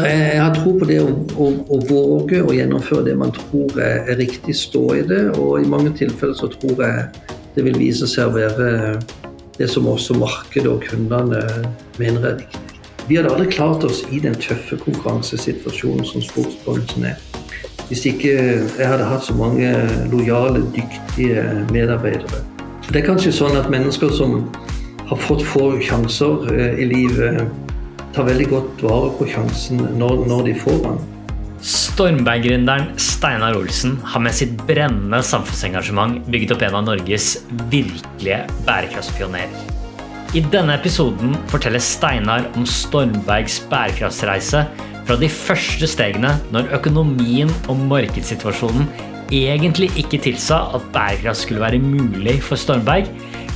Jeg har tro på det å, å, å, våge å gjennomføre det man tror er, riktig, stå i det. Og i mange tilfeller så tror jeg det vil vise seg å være det som også markedet og kundene mener er riktig. Vi hadde aldri klart oss i den tøffe konkurransesituasjonen som sportsbransjen er. Hvis ikke jeg hadde hatt så mange lojale, dyktige medarbeidere. Det er kanskje sånn at mennesker som har fått få sjanser eh, i livet, tar veldig godt vare på sjansen når, når de får den. Stormberg-gründeren Steinar Olsen har med sitt brennende samfunnsengasjement bygget opp en av Norges virkelige bærekraftspionerer. I denne episoden forteller Steinar om Stormbergs bærekraftsreise fra de første stegene når økonomien og markedssituasjonen egentlig ikke tilsa at bærekraft skulle være mulig for Stormberg,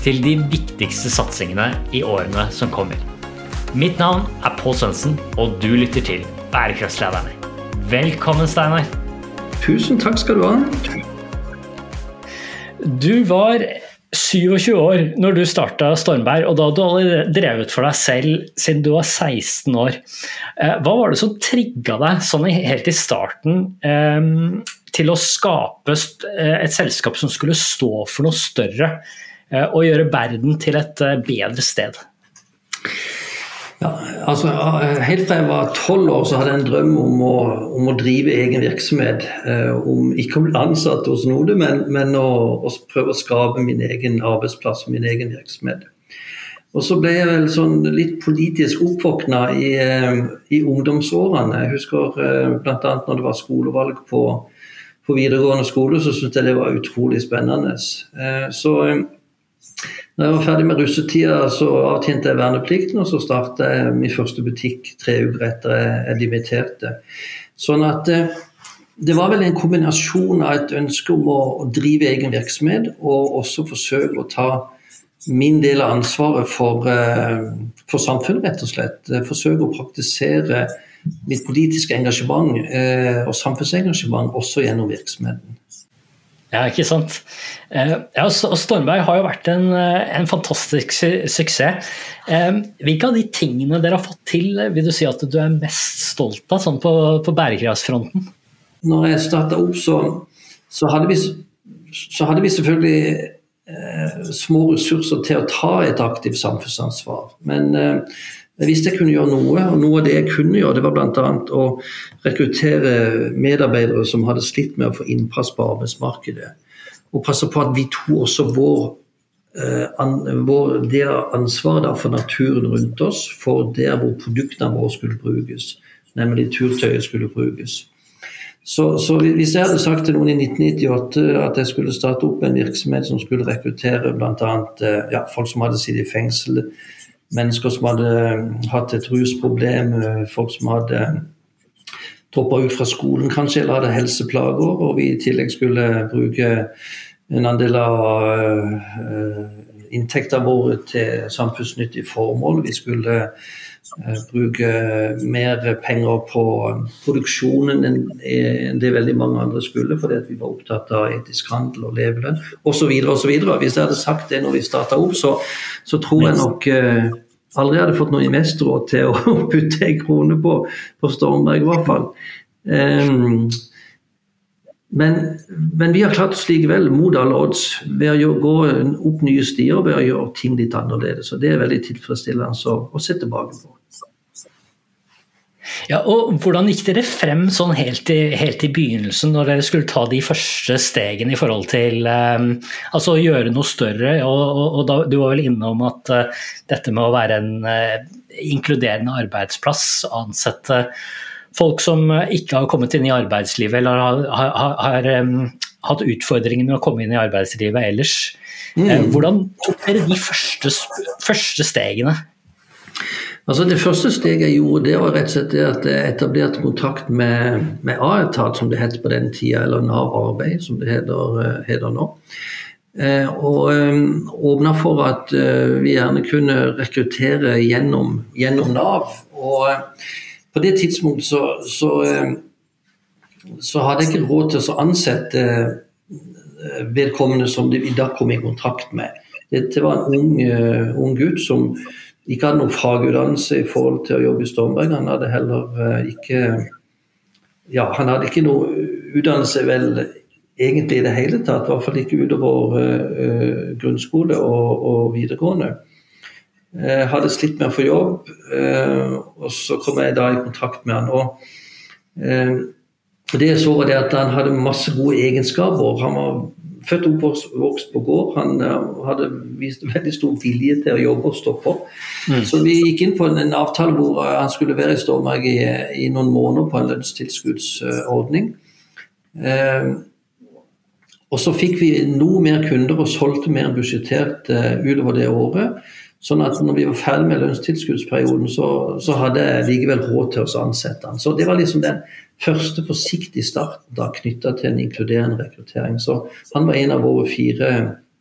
til de viktigste satsingene i årene som kommer. Mitt navn er Pål Sønsen, og du lytter til Bærekraftslederne. Velkommen, Steinar. Tusen takk skal du ha. Du var 27 år når du starta Stormberg, og da hadde du allerede drevet for deg selv siden du var 16 år. Eh, hva var det som trigga deg sånn helt i starten eh, til å skape eh, et selskap som skulle stå for noe større, og gjøre verden til et bedre sted? Ja, altså Helt fra jeg var tolv år så hadde jeg en drøm om å, om å drive egen virksomhet. Eh, om Ikke å bli ansatt hos Node, men, men å, å, prøve å skape min egen arbeidsplass og min egen virksomhet. Og Så ble jeg vel sånn litt politisk oppvåkna i, eh, i, ungdomsårene. Jeg husker eh, bl.a. når det var skolevalg på, på videregående skole, så syntes jeg det var utrolig spennende. Eh, så når jeg var ferdig med russetida, så avtjente jeg verneplikten, og så starta jeg min første butikk tre uker etter jeg dimitterte. Sånn at eh, det var vel en kombinasjon av et ønske om å, drive egen virksomhet, og også forsøke å ta min del av ansvaret for, eh, for samfunnet, rett og slett. Forsøke å praktisere mitt politiske engasjement eh, og samfunnsengasjement også gjennom virksomheten. Ja, ikke sant. Ja, ja, Stormberg har jo vært en, eh, en fantastisk suksess. Eh, hvilke av de tingene dere har fått til, vil du si at du er mest stolt av sånn på, på bærekraftsfronten? Når jeg starta opp, så, så, hadde vi, så, hadde vi, selvfølgelig eh, små ressurser til å ta et aktivt samfunnsansvar. Men eh, jeg hvis jeg kunne gjøre noe, og noe av det jeg kunne gjøre, det var bl.a. å rekruttere medarbeidere som hadde slitt med å få innpass på arbeidsmarkedet. Og passe på at vi to også vår, eh, vår del av ansvaret for naturen rundt oss, for der hvor produktene våre skulle brukes, nemlig turtøyet skulle brukes. Så, så, hvis jeg hadde sagt til noen i 1998 at jeg skulle starte opp en virksomhet som skulle rekruttere bl.a. Eh, ja, folk som hadde sittet i fengsel, mennesker som hadde eh, hatt et rusproblem, eh, folk som hadde droppa ut fra skolen kanskje, eller hadde helseplager, og vi i tillegg skulle bruke en andel av uh, inntektene våre til samfunnsnyttige formål. Vi skulle bruke mer penger på produksjonen enn, enn det veldig mange andre skulle, fordi vi var opptatt av etisk handel og levelønn osv. Hvis jeg hadde sagt det når vi starta opp, så så tror jeg nok eh, aldri hadde fått noen investorer til å putte en krone på, på Stormberg, i hvert fall. Um, men, men, vi har klart oss likevel mot alle odds ved å gå opp nye stier ved å gjøre ting litt annerledes. og Det er veldig tilfredsstillende å, se tilbake på. Ja, og Hvordan gikk dere frem sånn helt i, helt i begynnelsen, når dere skulle ta de første stegene i forhold til um, altså å gjøre noe større? og, og, og da, Du var vel innom at uh, dette med å være en uh, inkluderende arbeidsplass, ansette folk som ikke har kommet inn i arbeidslivet eller har, har, har um, hatt utfordringer med å komme inn i arbeidslivet ellers. Mm. Uh, hvordan tok dere de første, første stegene? Altså Det første steget jeg gjorde, det var rett og slett det at jeg etablerte kontakt med, med A-etat, som det het på den tida, eller Nav Arbeid, som det heter, eh, heter nå. Eh, og um, åpna for at uh, vi gjerne kunne rekruttere gjennom, gjennom Nav. Og eh, på det tidspunktet så, så, eh, så, hadde jeg ikke råd til å ansette vedkommende som vi da kom i kontakt med. Dette var en ung, ung gutt som ikke hadde noen fagutdannelse i forhold til å jobbe i Stormberg. Han hadde heller ikke ja, han hadde ikke noe utdannelse vel egentlig i det hele tatt, i hvert fall ikke utover uh, grunnskole og, og videregående. Uh, hadde slitt med å få jobb, uh, og så kom jeg da i kontakt med han. Og, det jeg så var det at han hadde masse gode egenskaper. Han var født og oppvokst på gård. Han hadde vist veldig stor vilje til å jobbe og stå på. Mm. Så vi gikk inn på en, avtale hvor han skulle være i Stormark i, i, noen måneder på en lønnstilskuddsordning. Eh, og så fikk vi noe mer kunder og solgte mer enn budsjettert uh, utover det året. Sånn at når vi var ferdig med lønnstilskuddsperioden, så, så hadde jeg likevel råd til å ansette han. Så det var liksom den første forsiktige starten da knytta til en inkluderende rekruttering. Så han var en av våre fire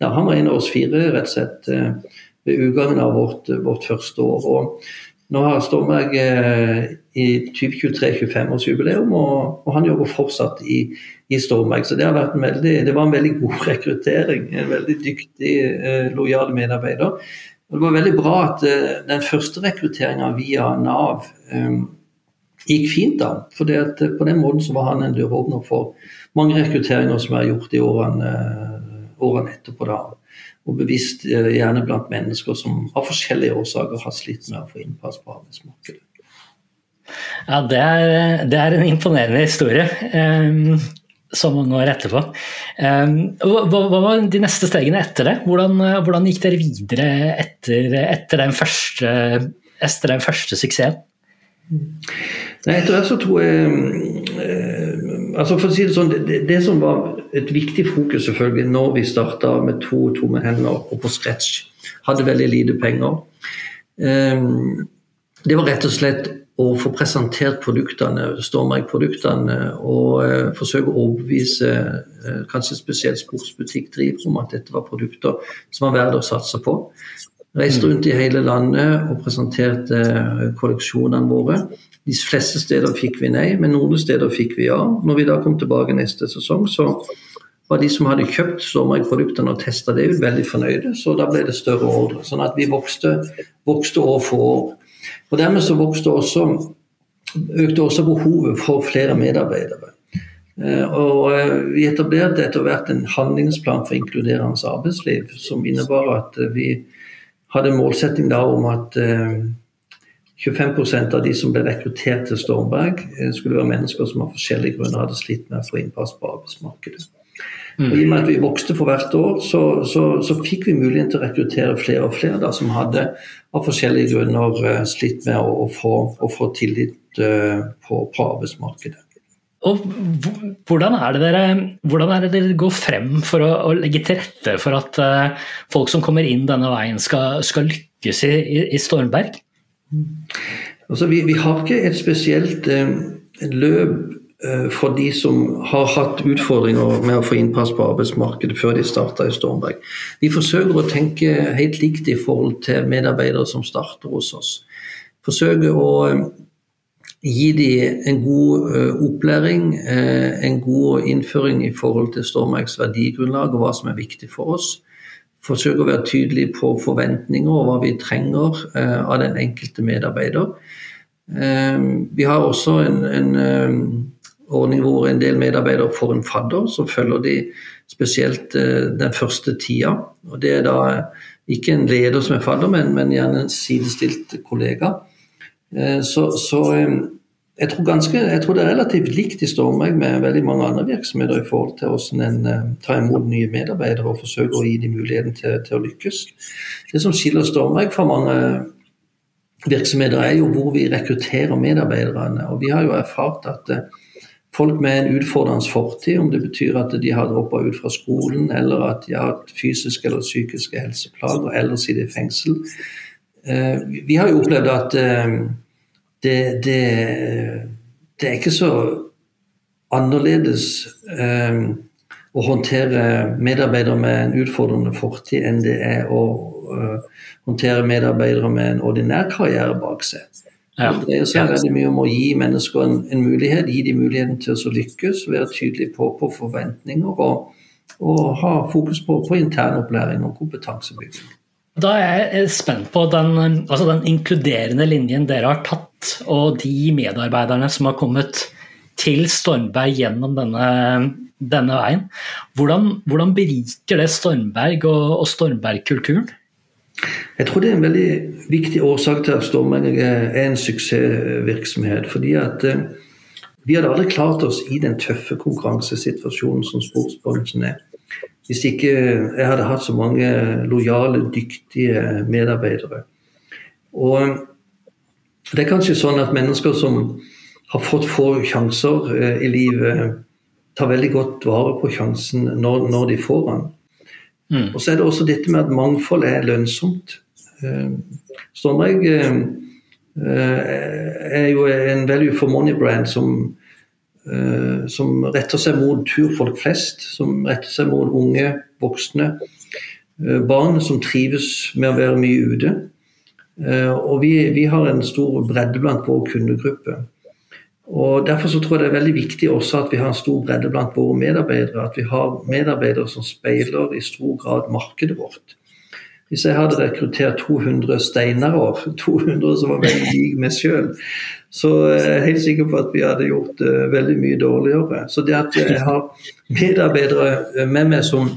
ja, han var en av oss fire rett og slett uh, ved utgangen av vårt, vårt første år. Og nå har Stormberg eh, i 2023 25-årsjubileum, og, og, han jobber fortsatt i, i Stormberg. Så det, veldig, det, var en veldig god rekruttering. En veldig dyktig, eh, lojal medarbeider. Og det var veldig bra at eh, den første rekrutteringa via Nav eh, gikk fint. da, for eh, På den måten så var han en døråpner for mange rekrutteringer som er gjort i årene, årene etterpå. da og bevisst eh, gjerne blant mennesker som av forskjellige årsaker har slitt med å få innpass på arbeidsmarkedet. Ja, det er, det er en imponerende historie. Um, så mange år etterpå. Um, hva, hva, var de neste stegene etter det? Hvordan, hvordan gikk dere videre etter, etter, den første, etter, den første, suksessen? Nei, etter hvert så tror jeg eh, altså for å si Det sånn, det, det, som var et viktig fokus selvfølgelig når vi starta med to tomme hender og på scratch, hadde veldig lite penger, eh, det var rett og slett å få presentert produktene, Stormberg-produktene, og eh, forsøke å overbevise eh, kanskje spesielt sportsbutikkdrivere om at dette var produkter som var verdt å satse på. Reiste rundt i hele landet og presenterte kolleksjonene våre. De fleste steder fikk vi nei, men noen steder fikk vi ja. Når vi da kom tilbake neste sesong, så var de som hadde kjøpt Stormberg-produktene og testa det, veldig fornøyde. Så da ble det større ordre. Sånn at vi vokste, vokste år for år. Og dermed så også, økte også behovet for flere medarbeidere. Eh, og eh, vi etablerte etter hvert en handlingsplan for inkluderende arbeidsliv, som innebar at vi hadde en målsetting om at eh, 25% av de som ble rekruttert til Stormberg, eh, skulle være mennesker som av forskjellige grunner hadde slitt med å få innpass på arbeidsmarkedet. Mm. Og I og med at vi vokste for hvert år, så, så, så fikk vi muligheten til å rekruttere flere og flere da, som hadde av forskjellige grunner uh, slitt med å, å, få, å få, tillit uh, på, på, arbeidsmarkedet. Og hvordan er, det dere, hvordan er det dere går frem for å, å legge til rette for at uh, folk som kommer inn denne veien, skal, skal lykkes i, i, Stormberg? Altså, vi, vi, har ikke et spesielt uh, løp eh, for de som har hatt utfordringer med å få innpass på arbeidsmarkedet før de starta i Stormberg. Vi forsøker å tenke helt likt i forhold til medarbeidere som starter hos oss. Forsøker å eh, gi dem en god uh, opplæring, en god innføring i forhold til Stormbergs verdigrunnlag og hva som er viktig for oss Forsøker å være tydelig på forventninger og hva vi trenger eh, av den enkelte medarbeider. Eh, vi har også en, en eh, ordning hvor en del medarbeidere får en fadder, så følger de spesielt eh, den første tida. Og Det er da ikke en leder som er fadder, men, men gjerne en sidestilt kollega. Eh, så, så eh, jeg tror, ganske, jeg tror, det er relativt likt i Stormberg med veldig mange andre virksomheter i forhold til hvordan en tar imot nye medarbeidere og forsøker å gi dem muligheten til, til, å lykkes. Det som skiller Stormberg fra mange virksomheter, er jo hvor vi rekrutterer medarbeiderne. Og vi har jo erfart at folk med en utfordrende fortid, om det betyr at de har droppa ut fra skolen, eller at de har hatt fysiske eller psykiske helseplager, eller sitter i fengsel uh, Vi har jo opplevd at det, det, det, er ikke så annerledes eh, å håndtere medarbeidere med en utfordrende fortid enn det er å håndtere medarbeidere med en ordinær karriere bak seg. Ja. Det dreier seg veldig mye om å gi mennesker en, en, mulighet, gi dem muligheten til å lykkes, være tydelig på, på forventninger og, og, ha fokus på, på intern opplæring og kompetansebygging. Da er jeg spent på den, altså den, inkluderende linjen dere har tatt, og de medarbeiderne som har kommet til Stormberg gjennom denne, denne veien. Hvordan, hvordan, beriker det Stormberg og, og Stormberg-kulturen? Jeg tror det er en veldig viktig årsak til at Stormberg er en suksessvirksomhet. fordi at eh, vi hadde aldri klart oss i den tøffe konkurransesituasjonen som sportsbransjen er hvis ikke jeg hadde hatt så mange lojale, dyktige medarbeidere. Og det er kanskje sånn at mennesker som har fått få sjanser eh, i livet, tar veldig godt vare på sjansen når, når de får den. Mm. Og så er det også dette med at mangfold er lønnsomt. Eh, Stormberg eh, er jo en value for money-brand som Eh, som retter seg mot turfolk flest, som retter seg mot unge, voksne. Eh, barn som trives med å være mye ute. Eh, og vi, vi har en stor bredde blant vår kundegruppe. Og Derfor så tror jeg det er veldig viktig også at vi har en stor bredde blant våre medarbeidere. At vi har medarbeidere som speiler i stor grad markedet vårt. Hvis jeg hadde rekruttert 200 steinere, 200 som var veldig like meg sjøl, så jeg er helt sikker på at vi hadde gjort det veldig mye dårligere. Så det at jeg har medarbeidere med meg som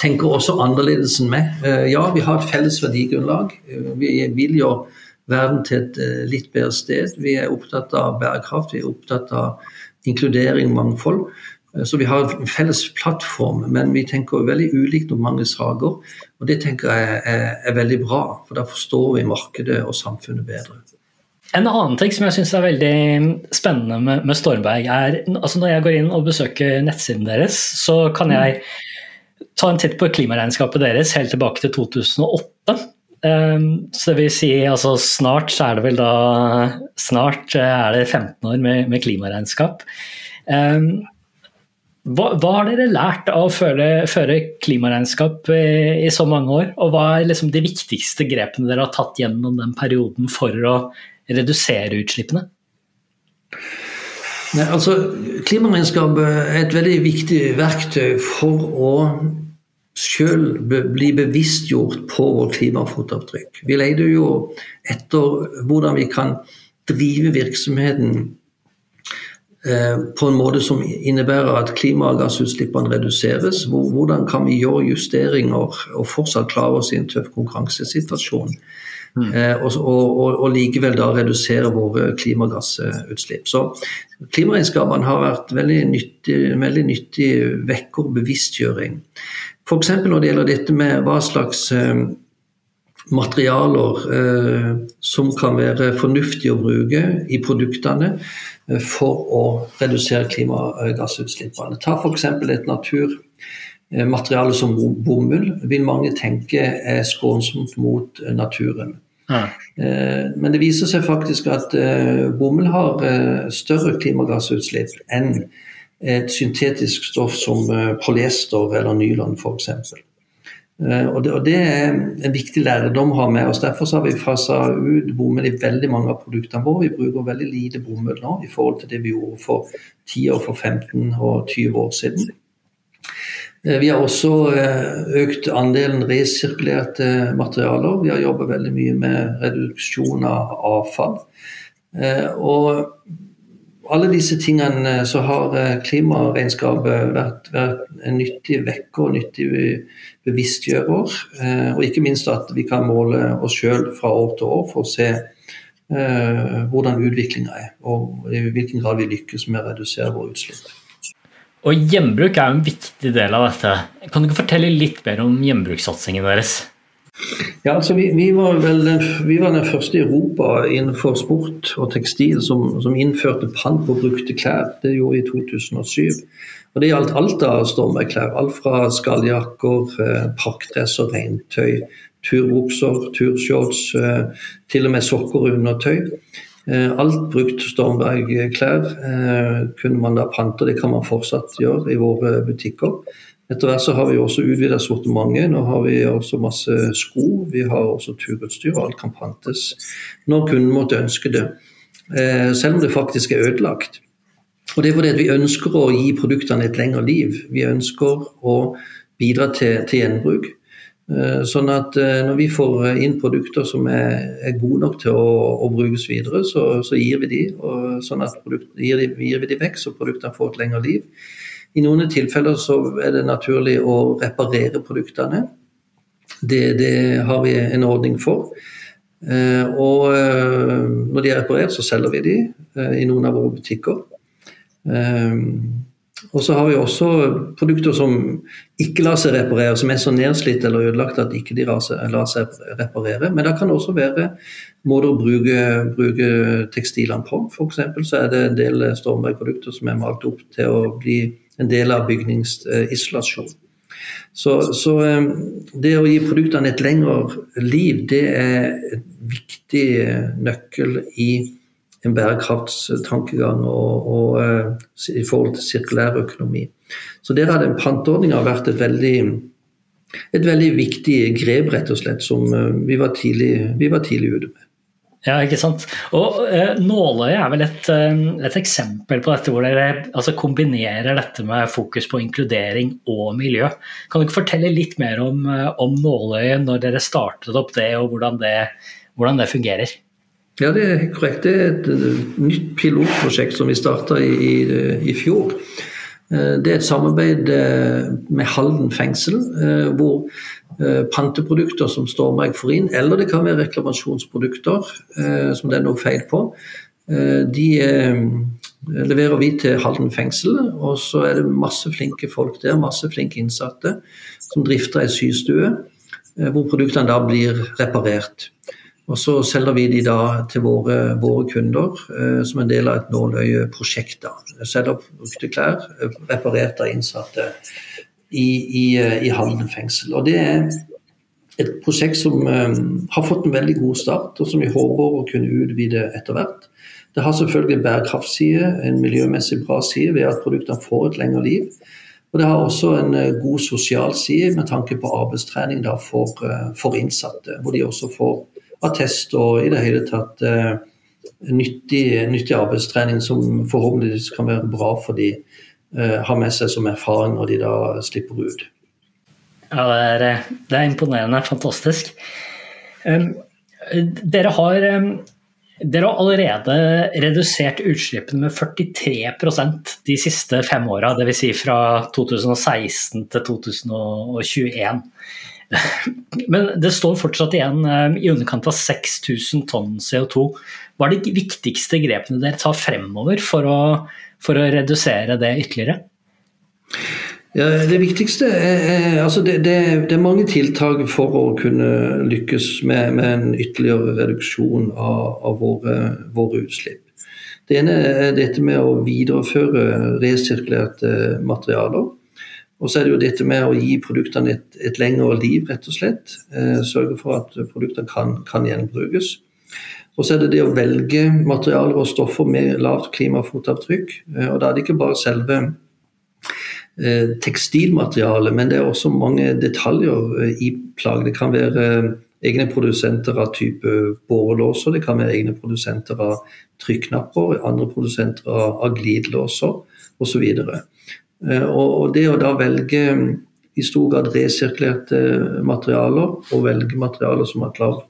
tenker også annerledes enn meg. Eh, ja, vi har et felles verdigrunnlag. Eh, vi vil gjøre verden til et eh, litt bedre sted. Vi er opptatt av bærekraft, vi er opptatt av inkludering, mangfold. Så vi har en felles plattform, men vi tenker veldig ulikt om mange saker. Og det tenker jeg er, er veldig bra, for da forstår vi markedet og samfunnet bedre. En annen ting som jeg syns er veldig spennende med, med, Stormberg, er altså når jeg går inn og besøker nettsiden deres, så kan jeg ta en titt på klimaregnskapet deres helt tilbake til 2008. Um, så det vil si altså snart så er det vel da Snart er det 15 år med, med klimaregnskap. Um, hva, hva, har dere lært av å føre, føre klimaregnskap i, i, så mange år? Og hva er liksom de viktigste grepene dere har tatt gjennom den perioden for å redusere utslippene? Nei, altså, Klimaregnskap er et veldig viktig verktøy for å sjøl bli bevisstgjort på vårt klimafotavtrykk. Vi leter jo etter hvordan vi kan drive virksomheten eh, på en måte som innebærer at klimagassutslippene reduseres. Hvordan kan vi gjøre justeringer og fortsatt klare oss i en tøff konkurransesituasjon? Mm. Eh, og, og, og, likevel da redusere våre klimagassutslipp. Så Klimaregnskapene har vært veldig nyttig, veldig nyttig vekker bevisstgjøring. F.eks. når det gjelder dette med hva slags eh, materialer eh, som kan være fornuftig å bruke i produktene eh, for å redusere klimagassutslippene. Ta f.eks. et naturmateriale som bomull, vil mange tenke er skånsomt mot naturen. Ja. Eh, men det viser seg faktisk at eh, bomull har større klimagassutslipp enn et syntetisk stoff som polyester eller nylon f.eks. Og det, og det er en viktig lærdom å ha med oss. Derfor har vi fasa ut bomull i veldig mange av produktene våre. Vi bruker veldig lite bomull nå i forhold til det vi gjorde for 10 år, for 15 og 20 år siden. Eh, vi har også eh, økt andelen resirkulerte materialer. Vi har jobbet veldig mye med reduksjon av avfall. Eh, og alle disse tingene så har klimaregnskapet vært, vært en nyttig vekker, nyttig bevisstgjører. Og ikke minst at vi kan måle oss sjøl fra år til år for å se hvordan utviklinga er, og i hvilken grad vi lykkes med å redusere våre utslipp. Og gjenbruk er jo en viktig del av dette. Kan du ikke fortelle litt mer om gjenbrukssatsingen deres? Ja, altså vi, vi, var vel den, vi var den første i Europa innenfor sport og tekstil som, som innførte pant på brukte klær. Det gjorde vi i 2007. Og Det gjaldt alt av stormveiklær. Alt fra skalljakker, eh, parkdresser, regntøy, turbukser, turshorts, eh, til og med sokker og undertøy. Eh, alt brukt Stormberg-klær kunne man da pante, det kan man fortsatt gjøre i våre butikker. Etter hvert så har vi også utvida sortimentet. Nå har vi også masse sko, vi har også turutstyr, og alt kan pantes når kunden måtte ønske det. Eh, selv om det faktisk er ødelagt. Og Det er fordi vi ønsker å gi produktene et lengre liv. Vi ønsker å bidra til, til gjenbruk. Sånn at når vi får inn produkter som er, er gode nok til å, å brukes videre, så, så, gir vi de, og sånn at produkt, gir, gir vi de vekk så produktene får et lengre liv. I noen tilfeller så er det naturlig å reparere produktene. Det, det har vi en ordning for. Eh, og eh, når de er reparert, så selger vi de eh, i noen av våre butikker. Og så har vi også produkter som ikke lar seg reparere, som er så nedslitt eller ødelagt at ikke de lar seg reparere. Men det kan også være måter å bruke, bruke tekstilene på. F.eks. så er det en del Stormberg-produkter som er malt opp til å bli en del av bygningsisolasjon. Så, så, eh, det å gi produktene et lengre liv, det er et viktig eh, nøkkel i en bærekraftstankegang og, og, eh, i forhold til sirkulær økonomi. Så der har den panteordninga vært et veldig, et veldig viktig grep, rett og slett, som vi var tidlig, vi tidlig ute med. Ja, ikke sant. Og eh, nåløyet er vel et, uh, et, eksempel på dette, hvor dere altså, kombinerer dette med fokus på inkludering og miljø. Kan du ikke fortelle litt mer om, uh, om nåløyet, når dere startet opp det, og hvordan det, hvordan det, fungerer? Ja, det er korrekt. Det er et nytt pilotprosjekt som vi starta i, i, i fjor. Det er et samarbeid med Halden fengsel, hvor Eh, panteprodukter som Stormberg får inn, eller det kan være reklamasjonsprodukter eh, som det er noe feil på. Eh, de leverer vi til Halden fengsel, og så er det masse flinke folk der, masse flinke innsatte, som drifter ei systue hvor produktene da blir reparert. Og så selger vi de da til våre, våre kunder eh, som en del av et nåløyeprosjekt. Selger brukte klær reparert av innsatte i, i, i Halden fengsel. Og Det er et prosjekt som um, har fått en veldig god start, og som vi håper å kunne utvide etter hvert. Det har selvfølgelig en bærekraftside, en miljømessig bra side ved at produktene får et lengre liv. Og det har også en uh, god sosial side med tanke på arbeidstrening for, for, innsatte. Hvor de også får attest og i det hele tatt nyttig, nyttig, arbeidstrening som forhåpentligvis kan være bra for de Eh, har med seg som erfaring når de da slipper ut. Ja, det er, eh, det er imponerende. Fantastisk. Dere har dere har allerede redusert utslippene med 43% de siste fem åra, dvs. Si fra 2016 til 2021. Men det står fortsatt igjen i underkant av 6000 tonn CO2. Hva er de viktigste grepene dere tar fremover for å for å redusere det ytterligere? Ja, det viktigste er, altså det, det, det, er mange tiltak for å kunne lykkes med, med en ytterligere reduksjon av, av våre, våre, utslipp. Det ene er dette med å videreføre resirkulerte materialer. Og så er det jo dette med å gi produktene et, et lengre liv, rett og slett. Eh, sørge for at produktene kan, kan gjenbrukes. Og så er det det å velge materialer og stoffer med lavt klimafotavtrykk. Eh, og da er det ikke bare selve eh, tekstilmaterialet, men det er også mange detaljer eh, i plagg. Det kan være egne produsenter av type bårelåser, det kan være egne produsenter av trykknapper, andre produsenter av glidelåser osv. Og det å da velge i stor grad resirkulerte materialer, og velge materialer som har klart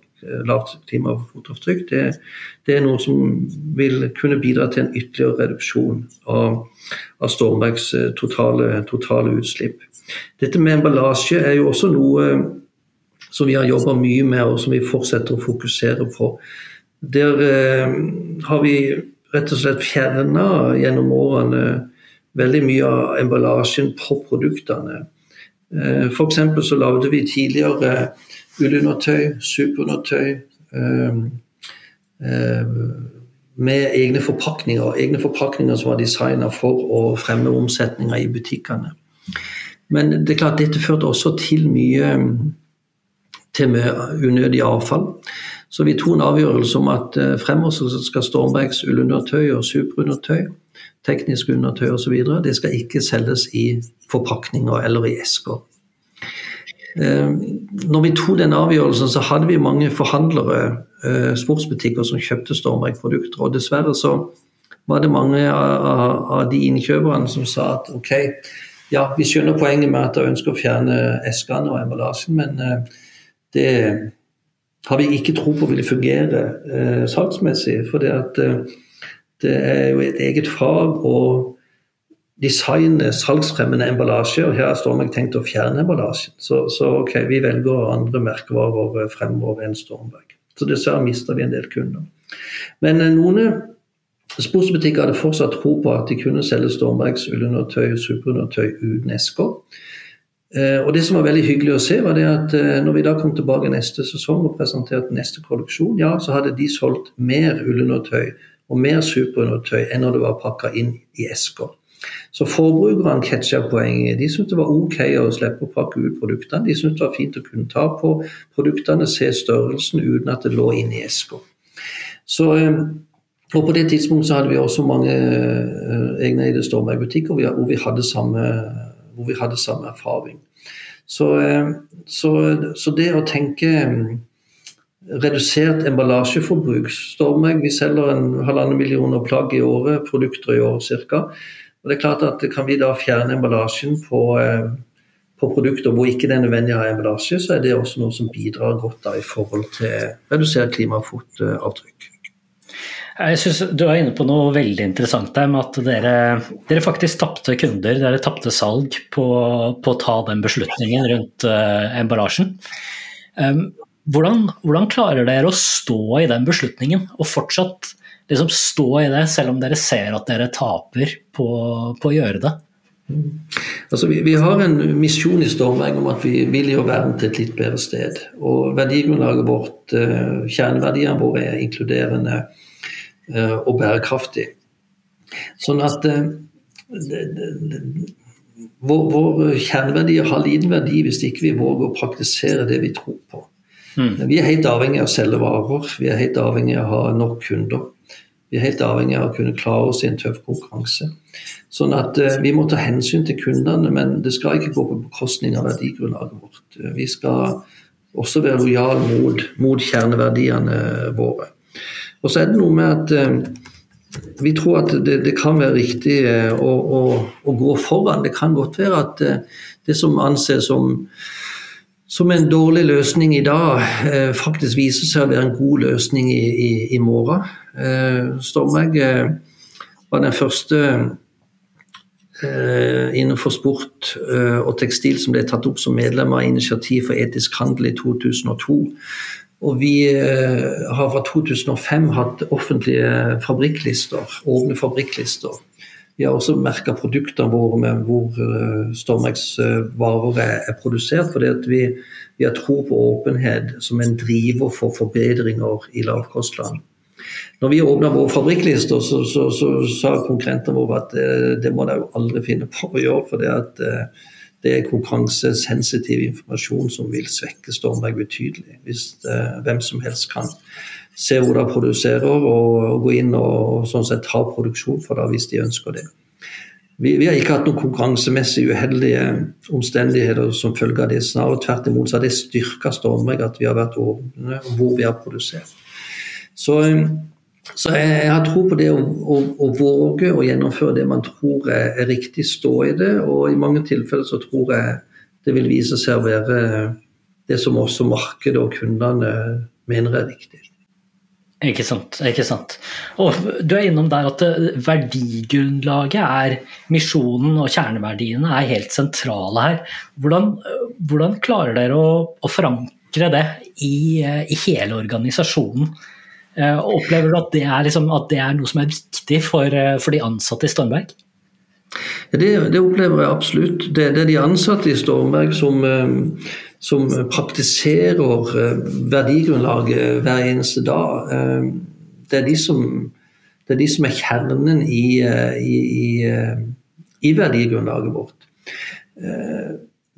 lavt klimafotavtrykk, det, det, er noe som vil kunne bidra til en ytterligere reduksjon av, av Stormbergs eh, totale, totale, utslipp. Dette med emballasje er jo også noe som vi har jobba mye med, og som vi fortsetter å fokusere på. Der eh, har vi rett og slett fjerna gjennom årene veldig mye av emballasjen på produktene. Eh, F.eks. så lagde vi tidligere ullundertøy, superundertøy. Ehm, ehm, med egne forpakninger, egne forpakninger som var designa for å fremme omsetninga i butikkene. Men det er klart dette førte også til mye til unødig avfall. Så vi tok en avgjørelse om at eh, fremover skal Stormbergs ullundertøy og superundertøy, teknisk undertøy osv. det skal ikke selges i forpakninger eller i esker. Eh, når vi tok den avgjørelsen, så hadde vi mange forhandlere, eh, sportsbutikker, som kjøpte Stormberg-produkter. Og dessverre så var det mange av, de innkjøperne som sa at ok, ja, vi skjønner poenget med at de ønsker å fjerne eskene og emballasjen, men det har vi ikke tro på vil fungere eh, salgsmessig. For det, eh, er jo et eget fag å designe salgsfremmende emballasje, og her har Stormberg tenkt å fjerne emballasjen. Så, så ok, vi velger andre merkevarer fremover enn Stormberg. Så dessverre mister vi en del kunder. Men eh, noen sportsbutikker hadde fortsatt tro på at de kunne selge Stormbergs ullundertøy og superundertøy uten esker. Eh, og Det som var veldig hyggelig å se, var det at eh, når vi da kom tilbake neste sesong og presenterte neste kolleksjon, ja, så hadde de solgt mer ullundertøy og mer superundertøy enn når det var pakka inn i esker. Så forbrukerne catcha poenget. De syntes det var ok å slippe å pakke ut produktene. De syntes det var fint å kunne ta på produktene, se størrelsen uten at det lå inne i esker. Så, eh, og På det tidspunktet så hadde vi også mange egne Stormøy-butikker hvor hvor vi hadde samme erfaring. Så, eh, så, så det å tenke mm, redusert emballasjeforbruk Stormøy, vi selger en halvannen millioner plagg i året, produkter i år ca. Og det er klart at Kan vi da fjerne emballasjen på, eh, på produkter hvor ikke det er nødvendig å ha emballasje, så er det også noe som bidrar godt da i forhold til redusert klimafotavtrykk. Jeg synes Du er inne på noe veldig interessant der med at dere, dere faktisk tapte kunder. Dere tapte salg på, på, å ta den beslutningen rundt uh, emballasjen. Um, hvordan, hvordan, klarer dere å stå i den beslutningen og fortsatt liksom stå i det, selv om dere ser at dere taper på, på å gjøre det? Altså, vi, vi, har en misjon i Stormeng om at vi vil gjøre verden til et litt bedre sted. Og Verdigrunnlaget vårt, uh, kjerneverdiene våre, er inkluderende Eh, og bærekraftig. Sånn at eh, vår, vår kjerneverdier har liten verdi hvis ikke vi våger å praktisere det vi tror på. Mm. Vi er helt avhengig av å selge varer, vi er helt avhengig av å ha nok kunder. Vi er helt avhengig av å kunne klare oss i en tøff konkurranse. Sånn at uh, Vi må ta hensyn til kundene, men det skal ikke gå på bekostning av verdigrunnlaget vårt. Vi skal også være lojale mot, mot kjerneverdiene våre. Og så er det noe med at eh, vi tror at det, det kan være riktig eh, å, å, å, gå foran. Det kan godt være at eh, det som anses som, som en dårlig løsning i dag, eh, faktisk viser seg å være en god løsning i, i, i morgen. Eh, Stormegg eh, var den første innenfor sport og tekstil som ble tatt opp som medlem av Initiativ for etisk handel i 2002. Og vi eh, har fra 2005 hatt offentlige fabrikklister, åpne fabrikklister. Vi har også merka produktene våre med hvor eh, Stormex eh, varer er produsert. fordi vi, vi, har tro på åpenhet som en driver for forbedringer i lavkostland. Når vi åpna våre fabrikklister, så, så, så, sa konkurrentene våre at det må de aldri finne på å gjøre. for det at det er konkurransesensitiv informasjon som vil svekke Stormberg betydelig. Hvis det, hvem som helst kan se hvor de produserer og, gå inn og sånn sett ha produksjon for det hvis de ønsker det. Vi, vi, har ikke hatt noen konkurransemessig uheldige omstendigheter som følge av det. Snarere tvert imot så har det styrka Stormberg at vi har vært åpne hvor vi har produsert. Så så jeg, jeg, har tro på det å, å, å, våge å gjennomføre det man tror er, er, riktig, stå i det. Og i mange tilfeller så tror jeg det vil vise seg å være det som også markedet og kundene mener er riktig. Ikke sant. ikke sant. Og Du er innom der at verdigrunnlaget er misjonen og kjerneverdiene er helt sentrale her. Hvordan, hvordan klarer dere å, å forankre det i, i hele organisasjonen? Eh, opplever du at det, er, liksom, at det er noe som er viktig for, eh, for de ansatte i Stormberg? Det, det, opplever jeg absolutt. Det, det, er de ansatte i Stormberg som, eh, som praktiserer verdigrunnlaget hver eneste dag. Det er de som, er, de som er kjernen i, i, i, i verdigrunnlaget vårt.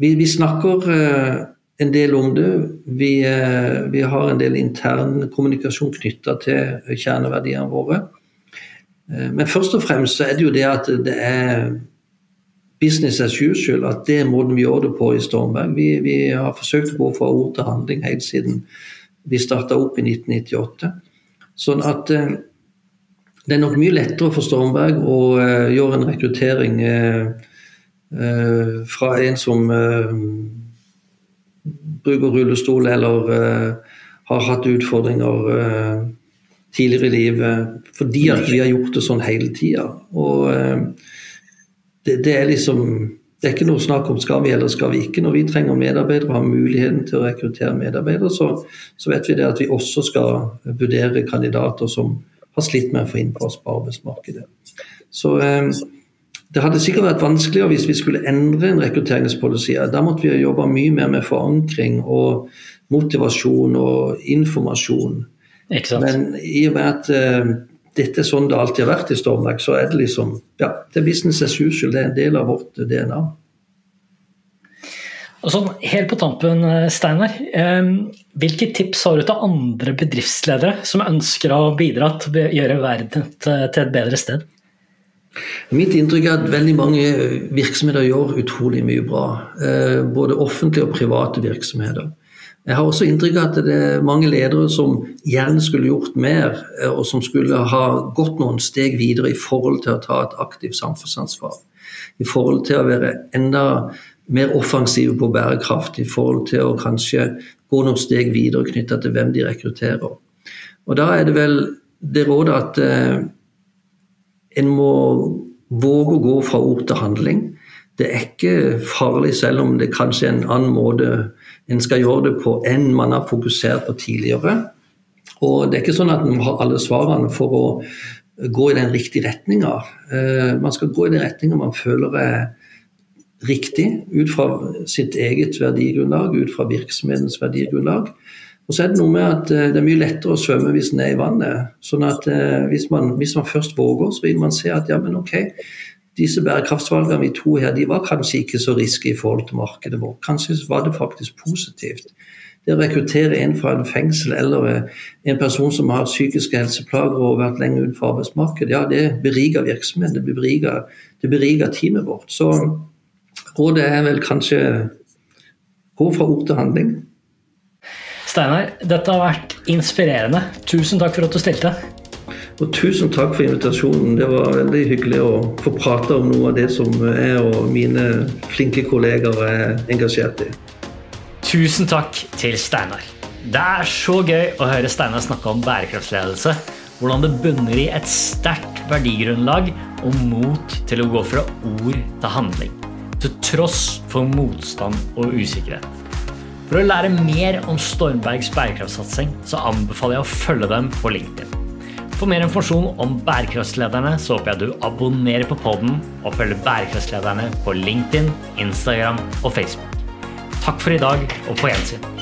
Vi, vi snakker en del om det. Vi, eh, vi har en del intern kommunikasjon knytta til kjerneverdiene våre. Eh, men først og fremst så er det jo det at det er business as usual, at det er måten vi gjør det på i Stormberg. Vi, vi har forsøkt å gå fra ord til handling helt siden vi starta opp i 1998. Sånn at eh, det er nok mye lettere for Stormberg å gjøre en rekruttering fra en som bruker rullestol eller har hatt utfordringer tidligere i livet fordi at vi har gjort det sånn hele tida. Og det, det, er liksom det er ikke noe snakk om skal vi eller skal vi ikke. Når vi trenger medarbeidere og har muligheten til å rekruttere medarbeidere, så, så, vet vi det at vi også skal vurdere kandidater som har slitt med å få innpass på arbeidsmarkedet. Så eh, det hadde sikkert vært vanskeligere hvis vi skulle endre en rekrutteringspolicy. Da måtte vi jobbe mye mer med forankring og motivasjon og informasjon. Men i og med at eh, dette er sånn det alltid har vært i Stormberg, så er det liksom ja, det er business as usual. Det er en del av vårt DNA. Og sånn, Helt på tampen, eh, Steinar. Hvilke tips har du til andre bedriftsledere som ønsker å bidra til å gjøre verden til et bedre sted? Mitt inntrykk er at veldig mange virksomheter gjør utrolig mye bra. Eh, både offentlige og private virksomheter. Jeg har også inntrykk av at det er mange ledere som gjerne skulle gjort mer, eh, og som skulle ha gått noen steg videre i forhold til å ta et aktivt samfunnsansvar. I forhold til å være enda mer offensive på bærekraft, i forhold til å kanskje gå noen steg videre knytta til hvem de rekrutterer. Og Da er det vel det rådet at eh, en må våge å gå fra ord til handling. Det er ikke farlig, selv om det kanskje er en annen måte en skal gjøre det på en man har fokusert på tidligere. Og det er ikke sånn at man har alle svarene for å gå i den riktige retninga. Eh, man skal gå i den retninga man føler er riktig, ut fra sitt eget verdigrunnlag, ut fra virksomhetens verdigrunnlag. Og så er det noe med at eh, det er mye lettere å svømme hvis en er i vannet. Sånn at eh, hvis man, hvis man først våger, så vil man se at ja, men ok, disse bærekraftsvalgene vi tok her, de var kanskje ikke så risky i forhold til markedet vårt. Kanskje var det faktisk positivt. Det å rekruttere en fra en fengsel eller en person som har psykiske helseplager og vært lenge utenfor arbeidsmarkedet, ja, det beriger virksomheten, det beriger, det beriger teamet vårt. Så rådet er vel kanskje gå fra ord til handling. Steinar, dette har vært inspirerende. Tusen takk for at du stilte. Og tusen takk for invitasjonen. Det var veldig hyggelig å få prate om noe av det som jeg og mine flinke kolleger er engasjert i. Tusen takk til Steinar. Det er så gøy å høre Steinar snakke om bærekraftsledelse. Hvordan det bunner i et sterkt verdigrunnlag og mot til å gå fra ord til handling. Til tross for motstand og usikkerhet. For å lære mer om Stormbergs bærekraftsatsing så anbefaler jeg å følge dem på LinkedIn. For mer informasjon om bærekraftslederne så håper jeg du abonnerer på podden og følger bærekraftslederne på LinkedIn, Instagram og Facebook. Takk for i dag, og på gjensyn.